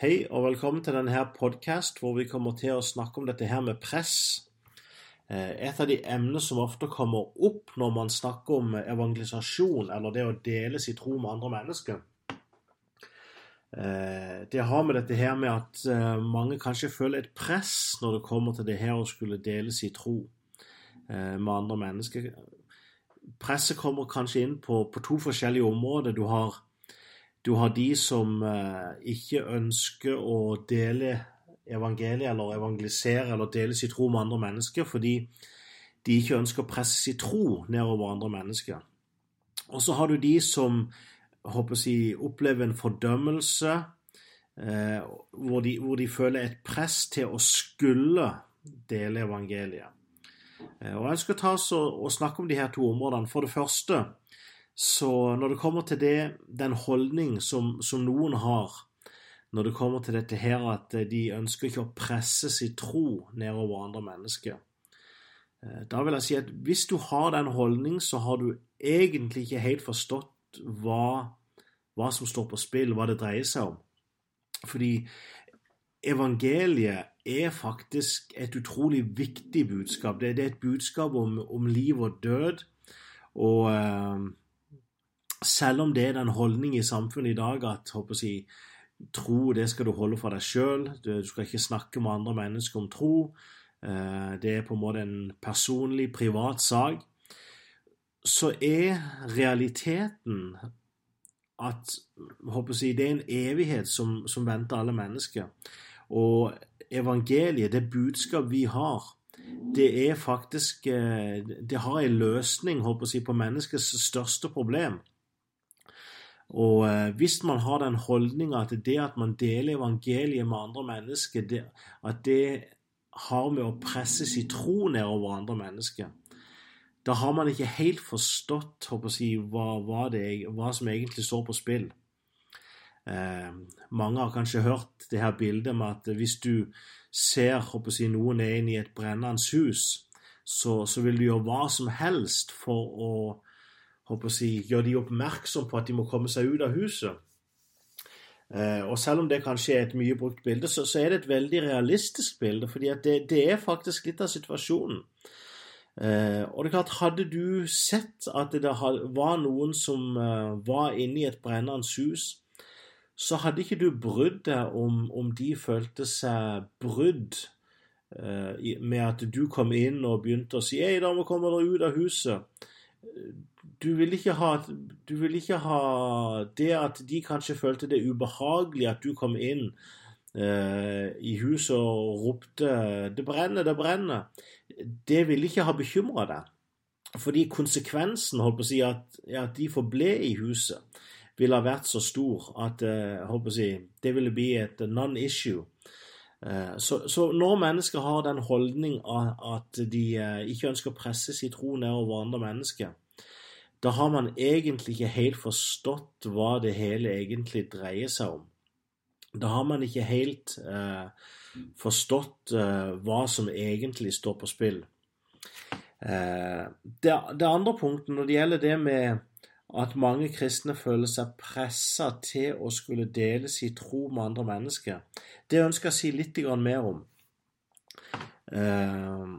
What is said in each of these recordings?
Hei og velkommen til denne podkast hvor vi kommer til å snakke om dette her med press. Eh, et av de emnene som ofte kommer opp når man snakker om evangelisasjon, eller det å dele sin tro med andre mennesker, eh, det har med dette her med at eh, mange kanskje føler et press når det kommer til det her å skulle dele sin tro med andre mennesker. Presset kommer kanskje inn på, på to forskjellige områder. Du har du har de som eh, ikke ønsker å dele evangeliet eller evangelisere eller dele sin tro med andre mennesker fordi de ikke ønsker å presse sin tro nedover andre mennesker. Og så har du de som håper jeg, opplever en fordømmelse, eh, hvor, de, hvor, de, føler et press til å skulle dele evangeliet. Eh, og Jeg og, og snakke om de her to områdene. For det første så når det kommer til det, den holdning som, som, noen har når det kommer til dette her at de ønsker ikke å presse sin tro nedover andre mennesker, eh, da vil jeg si at hvis du har den holdning, så har du egentlig ikke helt forstått hva, hva som står på spill, hva det dreier seg om. Fordi evangeliet er faktisk et utrolig viktig budskap. Det, er et budskap om, om liv og død. Og eh, selv om det er den holdning i samfunnet i dag at håper jeg, tro det skal du holde for deg sjøl, du skal ikke snakke med andre mennesker om tro, eh, det er på en måte en personlig, privat sak, så er realiteten at håper jeg, det er en evighet som, som venter alle mennesker. Og evangeliet, det budskap vi har, det er faktisk eh, Det har en løsning håper jeg, på menneskets største problem. Og eh, hvis man har den holdninga at det at man deler evangeliet med andre mennesker, det, at det har med å presse sin tro nedover andre mennesker, da har man ikke helt forstått jeg, hva, hva, det, hva, som egentlig står på spill. Eh, mange har kanskje hørt det her bildet med at hvis du ser jeg, noen er inne i et brennende hus, så, så vil du gjøre hva som helst for å håper jeg, gjør de oppmerksom på at de må komme seg ut av huset. Eh, og selv om det kanskje er et mye brukt bilde, så, så er det et veldig realistisk bilde. fordi det, det, er faktisk litt av situasjonen. Eh, og det er klart, hadde du sett at det var noen som uh, var inne i et brennende hus, så hadde ikke du brydd deg om, om de følte seg brydd uh, med at du kom inn og begynte å si «Ei, da må komme dere ut av huset' du vil, ha, du vil ikke ha det at de kanskje følte det ubehagelig at du kom inn eh, i huset og ropte 'det brenner, det brenner'. Det vil ikke ha bekymra deg. Fordi konsekvensen holdt på å si, at, at de forble i huset, ville ha vært så stor at eh, holdt på å si, det ville bli et non-issue. Eh, så, så, når mennesker har den holdning at de eh, ikke ønsker å presse sin tro nedover andre mennesker, da har man egentlig ikke helt forstått hva det hele egentlig dreier seg om. Da har man ikke helt eh, forstått eh, hva som egentlig står på spill. Eh, det, det, andre punktet når det gjelder det med at mange kristne føler seg pressa til å skulle dele sin tro med andre mennesker, det ønsker jeg å si litt mer om. Eh,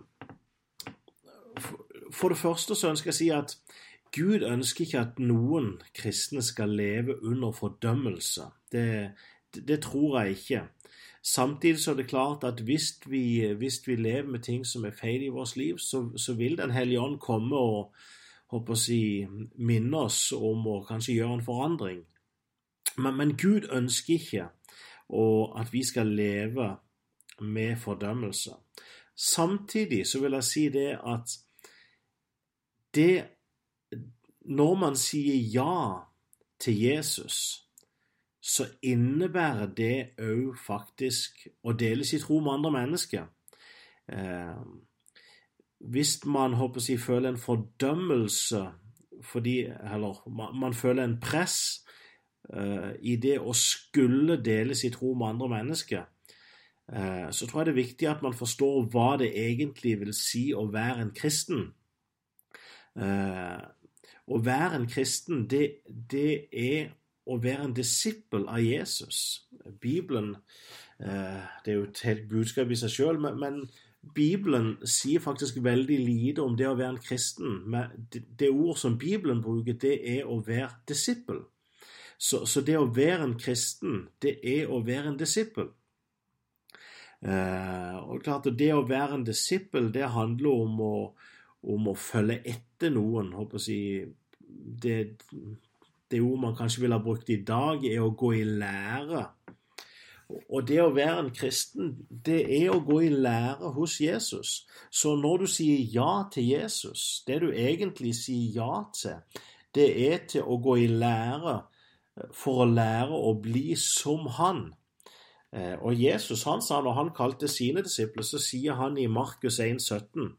for det første så ønsker jeg å si at Gud ønsker ikke at noen kristne skal leve under fordømmelse. Det, det, tror jeg ikke. Samtidig så er det klart at hvis vi, hvis vi lever med ting som er feil i vårt liv, så, så vil Den hellige ånd komme og håper si, minne oss om å kanskje gjøre en forandring. Men, men Gud ønsker ikke og at vi skal leve med fordømmelse. Samtidig så vil jeg si det at det når man sier ja til Jesus, så innebærer det òg faktisk å dele sitt tro med andre mennesker. Eh, hvis man håper jeg, føler en fordømmelse fordi Eller man, man føler en press eh, i det å skulle dele sitt tro med andre mennesker, eh, så tror jeg det er viktig at man forstår hva det egentlig vil si å være en kristen. Eh, å være en kristen, det, det er å være en disippel av Jesus. Bibelen eh, Det er jo et helt budskap i seg sjøl, men, Bibelen sier faktisk veldig lite om det å være en kristen. Men det, ord som Bibelen bruker, det er å være disippel. Så, så, det å være en kristen, det er å være en disippel. Eh, og klart Det å være en disippel, det handler om å, om å følge etter noen. håper jeg, det, det ord man kanskje ville ha brukt i dag, er å gå i lære. Og det å være en kristen, det er å gå i lære hos Jesus. Så når du sier ja til Jesus, det du egentlig sier ja til, det er til å gå i lære for å lære å bli som han. Eh, og Jesus han sa når han kalte sine disipler, så sier han i Markus 1, 17,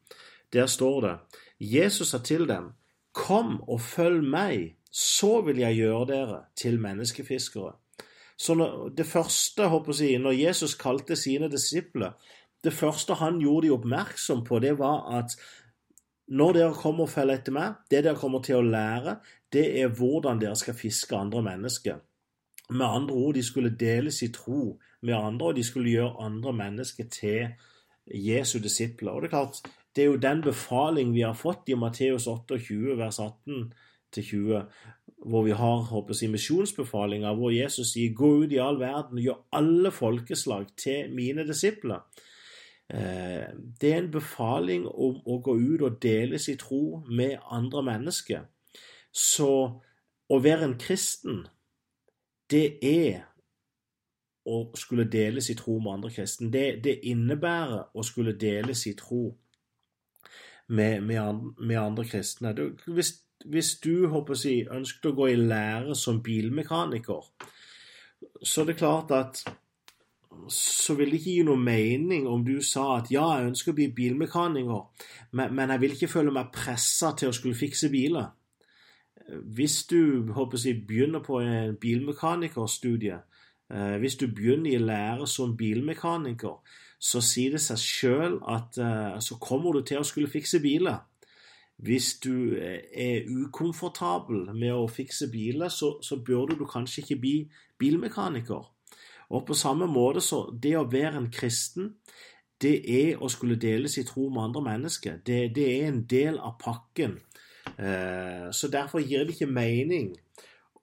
der står det Jesus sa til dem, Kom og følg meg, så vil jeg gjøre dere til menneskefiskere. Så det første, håper jeg, når Jesus kalte sine disipler, det første han gjorde de oppmerksom på, det var at når dere kommer og følger etter meg, det dere kommer til å lære, det er hvordan dere skal fiske andre mennesker. Med andre ord, de skulle dele sin tro med andre, og de skulle gjøre andre mennesker til Jesu disipler. Og Det er klart, det er jo den befaling vi har fått i Matteus 28, vers 18-20, hvor vi har håper jeg, misjonsbefalinga, hvor Jesus sier 'gå ut i all verden og gjør alle folkeslag til mine disipler'. Eh, det er en befaling om å gå ut og dele sin tro med andre mennesker. Så å være en kristen, det er å skulle dele sin tro med andre kristne. Det, det innebærer å skulle dele sin tro med, med, med andre kristne. Du, hvis, hvis, du håper å si, ønsket å gå i lære som bilmekaniker, så er det klart at så vil det ikke gi noe mening om du sa at ja, jeg ønsker å bli bilmekaniker, men, men jeg vil ikke føle meg pressa til å skulle fikse biler. Hvis du håper å si, begynner på en bilmekanikerstudie, eh, hvis du begynner i lære som bilmekaniker, så sier det seg sjøl at uh, så kommer du til å skulle fikse biler. Hvis du eh, er ukomfortabel med å fikse biler, så, så burde du kanskje ikke bli bilmekaniker. Og på samme måte så det å være en kristen, det er å skulle dele sin tro med andre mennesker. Det, det er en del av pakken. Uh, så derfor gir det ikke mening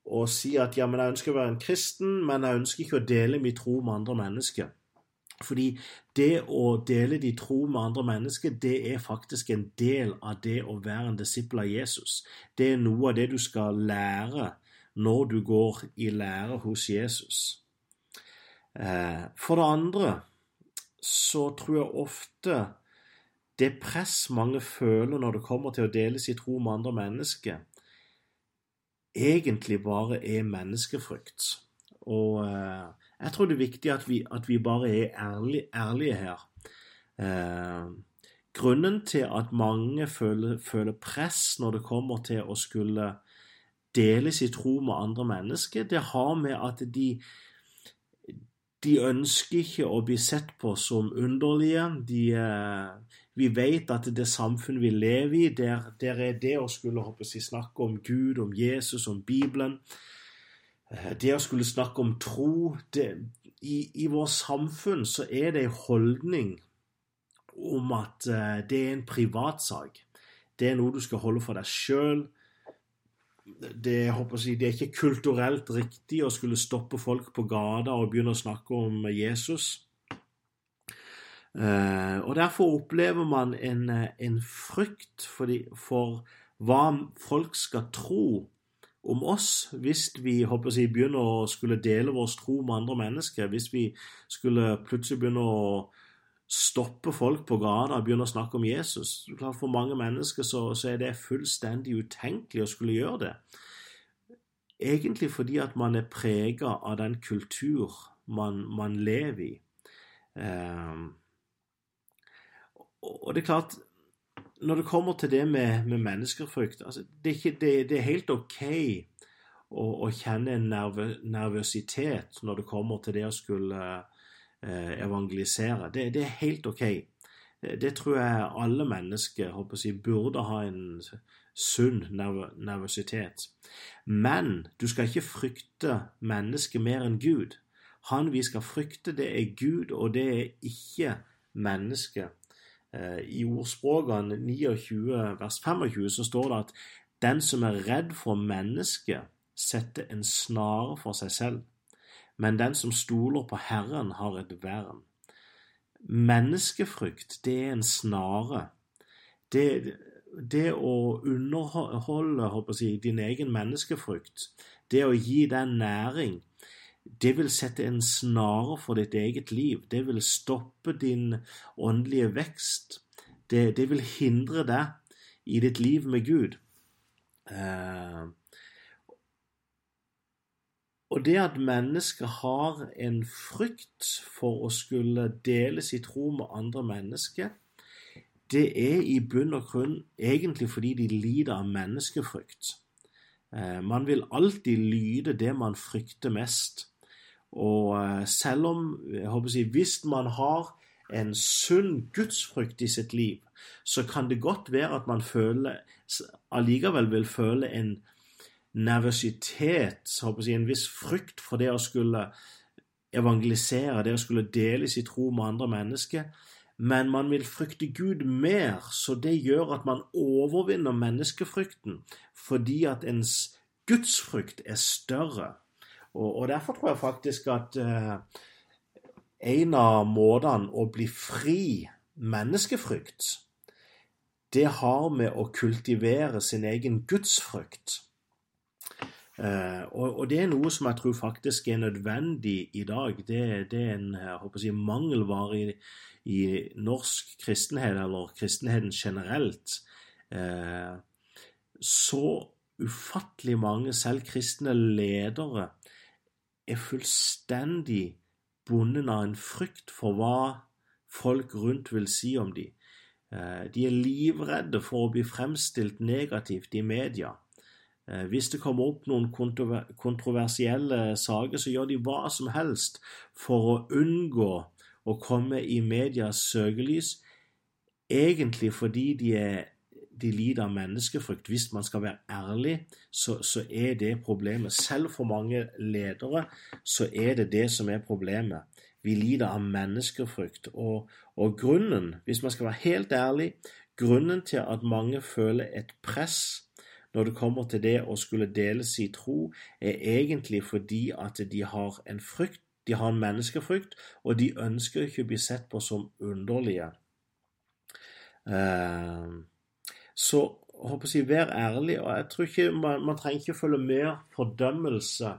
å si at ja, men jeg ønsker å være en kristen, men jeg ønsker ikke å dele min tro med andre mennesker. Fordi det å dele de tro med andre mennesker, det er faktisk en del av det å være en disippel av Jesus. Det er noe av det du skal lære når du går i lære hos Jesus. Eh, for det andre så tror jeg ofte det press mange føler når det kommer til å dele sin tro med andre mennesker, egentlig bare er menneskefrykt. Og eh, jeg tror det er viktig at vi, at vi bare er ærlige, ærlige her. Eh, grunnen til at mange føler, føler, press når det kommer til å skulle dele sin tro med andre mennesker, det har med at de, de ønsker ikke å bli sett på som underlige. De, eh, vi vet at det samfunnet vi lever i, der, der er det å skulle jeg, snakke om Gud, om Jesus, om Bibelen det å skulle snakke om tro det, i, I vårt samfunn så er det en holdning om at uh, det er en privatsak. Det er noe du skal holde for deg sjøl. Det, si, det, er ikke kulturelt riktig å skulle stoppe folk på gata og begynne å snakke om Jesus. Uh, og Derfor opplever man en, en frykt for, de, for hva folk skal tro om oss hvis vi håper å si, begynner å skulle dele vår tro med andre mennesker. Hvis vi skulle plutselig begynne å stoppe folk på gata og begynne å snakke om Jesus. For mange mennesker så, så, er det fullstendig utenkelig å skulle gjøre det. Egentlig fordi at man er prega av den kultur man, man lever i. Eh, og det er klart når det kommer til det med, med menneskefrykt altså, det, er ikke, det, det, er helt ok å, å kjenne en nervø, nervøsitet når det kommer til det å skulle eh, evangelisere. Det, det, er helt ok. Det, tror jeg alle mennesker håper jeg, burde ha en sunn nerv, nervøsitet. Men du skal ikke frykte mennesket mer enn Gud. Han vi skal frykte, det er Gud, og det er ikke mennesket. Eh, I ordspråkene 29 vers 25 så står det at den som er redd for mennesket, setter en snare for seg selv, men den som stoler på Herren, har et vern. Menneskefrykt, det er en snare. Det, det å underholde jeg, din egen menneskefrykt, det å gi den næring, det vil sette en snare for ditt eget liv. Det vil stoppe din åndelige vekst. Det, det vil hindre deg i ditt liv med Gud. Eh, og det at mennesket har en frykt for å skulle dele sitt tro med andre mennesker, det er i bunn og grunn egentlig fordi de lider av menneskefrykt. Eh, man vil alltid lyde det man frykter mest. Og eh, selv om jeg håper å si, Hvis man har en sunn gudsfrykt i sitt liv, så kan det godt være at man føler, allikevel vil føle en nervøsitet, si, en viss frykt for det å skulle evangelisere, det å skulle dele sin tro med andre mennesker. Men man vil frykte Gud mer, så det gjør at man overvinner menneskefrykten, fordi at ens gudsfrykt er større. Og, og Derfor tror jeg faktisk at eh, en av måtene å bli fri menneskefrykt, det har med å kultivere sin egen gudsfrykt. Uh, og, og, det er noe som jeg tror faktisk er nødvendig i dag. Det, det er en si, mangelvare i, i, norsk kristenhet, eller kristenheten generelt. Uh, så ufattelig mange, selv kristne ledere, er fullstendig bundet av en frykt for hva folk rundt vil si om dem. Eh, de er livredde for å bli fremstilt negativt i media. Eh, hvis det kommer opp noen kontroversielle saker, så gjør de hva som helst for å unngå å komme i medias søkelys, egentlig fordi de er de lider av menneskefrykt. Hvis man skal være ærlig, så, så, er det problemet. Selv for mange ledere så er det det som er problemet. Vi lider av menneskefrykt. Og, og grunnen, hvis man skal være helt ærlig, grunnen til at mange føler et press når det kommer til det å skulle dele sin tro, er egentlig fordi at de har en frykt, de har en menneskefrykt, og de ønsker ikke å bli sett på som underlige. Uh, så håper jeg, vær ærlig. og jeg tror ikke, man, man trenger ikke følge mer fordømmelse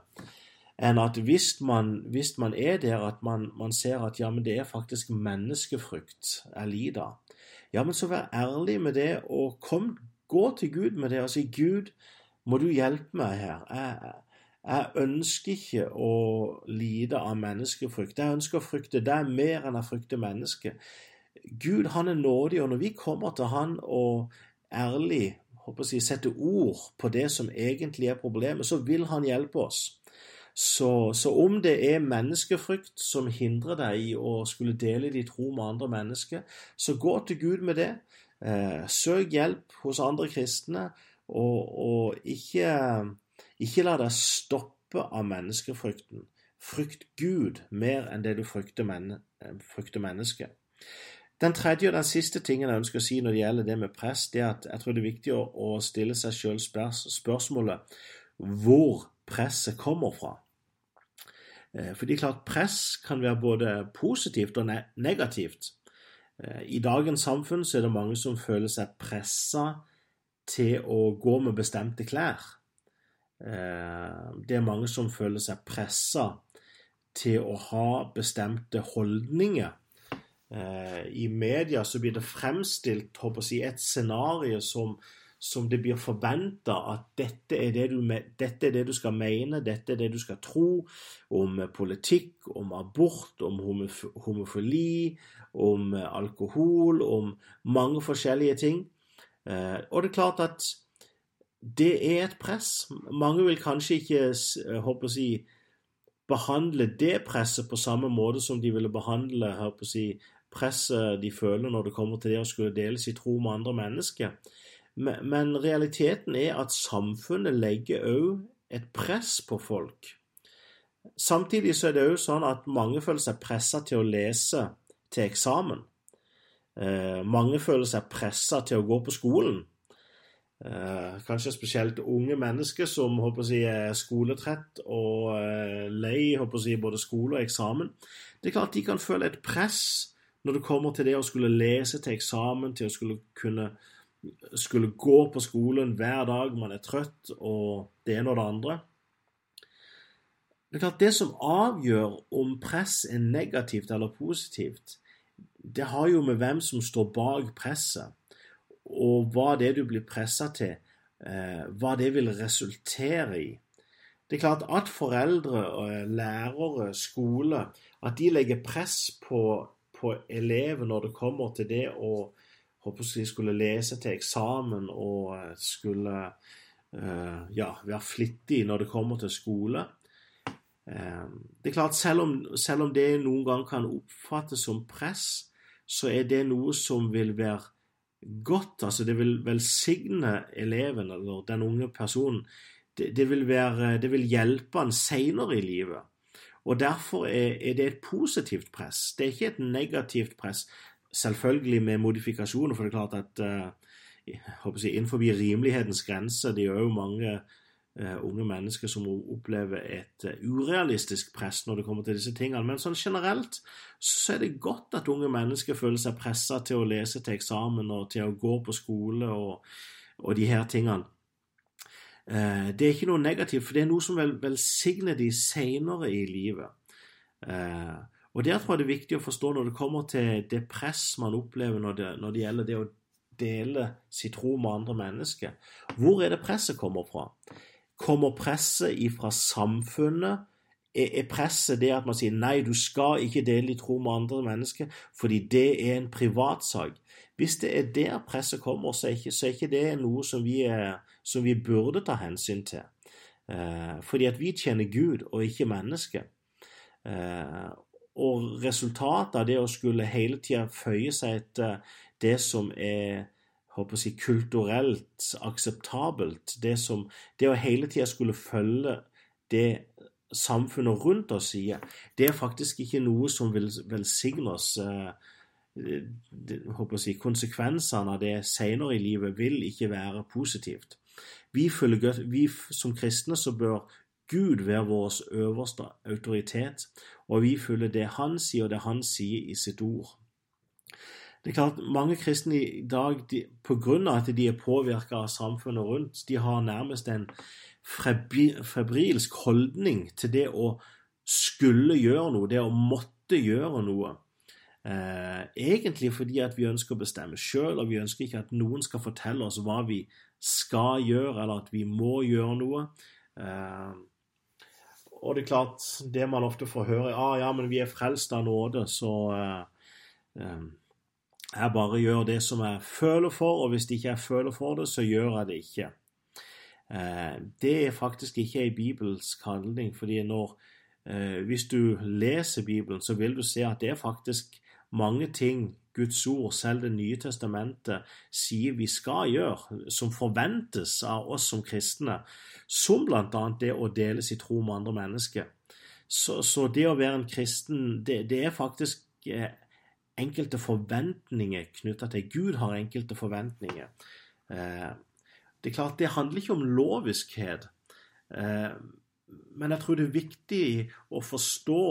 enn at hvis man, hvis man er der at man, man, ser at ja, men det er faktisk menneskefrykt jeg lider ja, men så vær ærlig med det, og kom, gå til Gud med det og si Gud, må du hjelpe meg her. Jeg, jeg ønsker ikke å lide av menneskefrykt. Jeg ønsker å frykte deg mer enn jeg frykter mennesket. Gud han er nådig, og når vi kommer til han og ærlig håper jeg, setter ord på det som egentlig er problemet, så vil han hjelpe oss. Så, så, om det er menneskefrykt som hindrer deg i å skulle dele din tro med andre mennesker, så gå til Gud med det. Eh, søk hjelp hos andre kristne, og, og ikke, ikke, la deg stoppe av menneskefrykten. Frykt Gud mer enn det du frykter, men, frykter mennesket. Den tredje og den siste tingen jeg ønsker å si når det gjelder det med press, det er at jeg tror det er viktig å, stille seg sjøl spørsmålet hvor presset kommer fra. Eh, fordi klart press kan være både positivt og negativt. Eh, I dagens samfunn så er det mange som føler seg pressa til å gå med bestemte klær. Eh, det er mange som føler seg pressa til å ha bestemte holdninger I media så blir det fremstilt si, et scenario som, som det blir forventa at dette er det, du, dette er det du skal mene, dette er det du skal tro om politikk, om abort, om homofili, om alkohol, om mange forskjellige ting. Eh, og det er klart at det er et press. Mange vil kanskje ikke håper jeg, behandle det presset på samme måte som de ville behandle håper si, presset de føler når det kommer til det å skulle dele sin tro med andre mennesker. Men realiteten er at samfunnet legger òg et press på folk. Samtidig så er det òg sånn at mange føler seg pressa til å lese til eksamen. Eh, mange føler seg pressa til å gå på skolen. Eh, kanskje spesielt unge mennesker som håper å si, er skoletrett og eh, lei håper å si, både skole og eksamen. Det er klart de kan føle et press når det kommer til det å skulle lese til eksamen, til å skulle kunne skulle gå på skolen hver dag, man er trøtt og det ene og det andre. Det er klart det som avgjør om press er negativt eller positivt, det har jo med hvem som står bak presset, og hva det du blir pressa til, eh, hva det vil resultere i. Det er klart at foreldre, eh, lærere, skole, at de legger press på, på elever når det kommer til det å håper jeg skulle lese til eksamen og skulle skulle ja, være flittig når det kommer til skole. Det er klart, selv om, selv om det noen ganger kan oppfattes som press, så er det noe som vil være godt. Altså det vil velsigne eleven eller den unge personen. Det, det, vil, være, det vil, hjelpe han senere i livet. Og Derfor er, det et positivt press. Det er ikke et negativt press. Selvfølgelig med modifikasjoner, for det er klart at uh, jeg, innenfor rimelighetens grenser Det er jo mange uh, unge mennesker som opplever et uh, urealistisk press når det kommer til disse tingene. Men sånn generelt så er det godt at unge mennesker føler seg pressa til å lese til eksamen og til å gå på skole og, og de her tingene. Uh, det er ikke noe negativt, for det er noe som vel, velsigner de senere i livet. og Der tror jeg det er viktig å forstå når det kommer til det press man opplever når det, når det gjelder det å dele sitt tro med andre mennesker. Hvor er det presset kommer fra? Kommer presset ifra samfunnet? Er presset det at man sier nei, du skal ikke dele ditt tro med andre mennesker fordi det er en privatsak? Hvis det er der presset kommer, så er ikke, så er ikke det noe som vi, er, som vi, burde ta hensyn til. Eh, fordi at vi tjener Gud og ikke mennesker. Eh, og resultatet av det å skulle hele tida føye seg etter det som er håper å si, kulturelt akseptabelt. Det, som, det å hele tida skulle følge det samfunnet rundt oss sier, det er faktisk ikke noe som vil velsigne oss. Eh, håper å si, konsekvensene av det senere i livet vil ikke være positivt. Vi, følger, vi som kristne så bør Gud være vår øverste autoritet, og vi følger det Han sier, og det Han sier i sitt ord. Det er klart, Mange kristne i dag, de, av at de er påvirka av samfunnet rundt, de har nærmest en febrilsk holdning til det å skulle gjøre noe, det å måtte gjøre noe. Eh, egentlig fordi at vi ønsker å bestemme sjøl, og vi ønsker ikke at noen skal fortelle oss hva vi skal gjøre, eller at vi må gjøre noe. Eh, og det er klart, det man ofte får høre, ah, ja, men vi er frelst av nåde, så eh, eh jeg bare gjør det som jeg føler for, og hvis ikke jeg føler for det, så gjør jeg det ikke. Eh, det er faktisk ikke ei bibelsk handling, fordi når, eh, hvis du leser Bibelen, så vil du se at det er faktisk mange ting Guds ord, selv Det nye testamentet, sier vi skal gjøre, som forventes av oss som kristne, som bl.a. det å dele sitt tro med andre mennesker. Så, så, det å være en kristen, det, det er faktisk eh, enkelte forventninger knytta til Gud har enkelte forventninger. Eh, det er klart, det handler ikke om loviskhet, eh, men jeg tror det er viktig å forstå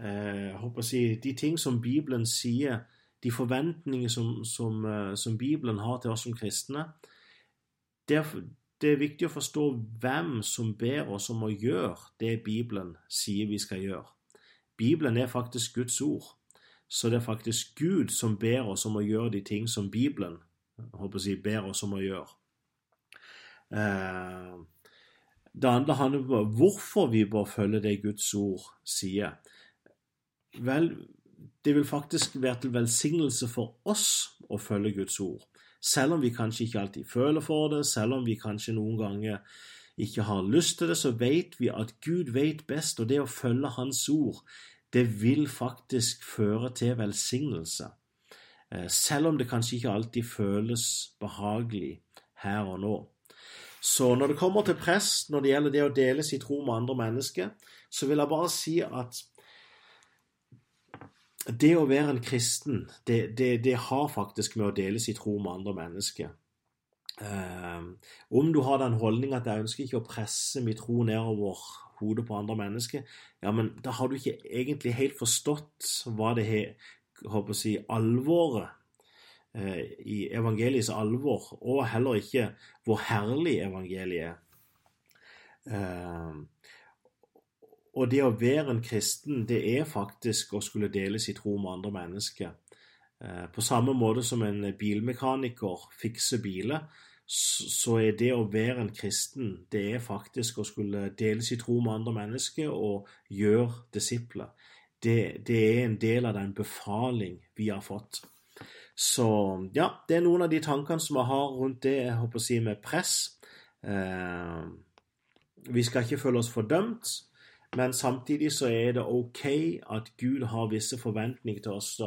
eh, si, de ting som Bibelen sier, de forventninger som, som, som Bibelen har til oss som kristne. Det er, det er viktig å forstå hvem som ber oss om å gjøre det Bibelen sier vi skal gjøre. Bibelen er faktisk Guds ord så det er faktisk Gud som ber oss om å gjøre de ting som Bibelen håper jeg, ber oss om å gjøre. Eh, det andre handler om hvorfor vi bør følge det Guds ord sier. Vel, det vil faktisk være til velsignelse for oss å følge Guds ord. Selv om vi kanskje ikke alltid føler for det, selv om vi kanskje noen ganger ikke har lyst til det, så vet vi at Gud vet best, og det å følge Hans ord, det vil faktisk føre til velsignelse. Eh, selv om det kanskje ikke alltid føles behagelig her og nå. Så når det kommer til press, når det gjelder det å dele sin tro med andre mennesker, så vil jeg bare si at det å være en kristen, det, det, det har faktisk med å dele sin tro med andre mennesker. Um, om du har den holdning at jeg ønsker ikke å presse min tro nedover hodet på andre mennesker, ja, men da har du ikke egentlig helt forstått hva det er, håper å si, alvoret uh, i evangeliets alvor, og heller ikke hvor herlig evangeliet er. Uh, og det å være en kristen, det er faktisk å skulle dele sin tro med andre mennesker. Uh, på samme måte som en bilmekaniker fikser biler, så er det å være en kristen, det er faktisk å skulle dele sin tro med andre mennesker og gjøre disipler. Det, det, er en del av den befaling vi har fått. Så ja, det er noen av de tankene som jeg har rundt det jeg håper å si med press. Eh, vi skal ikke føle oss fordømt, men samtidig så er det ok at Gud har visse forventninger til oss.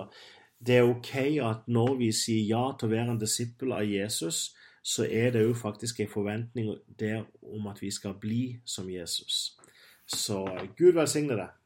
Det er ok at når vi sier ja til å være en disippel av Jesus, så er det jo faktisk en forventning der om at vi skal bli som Jesus. Så Gud velsigne deg.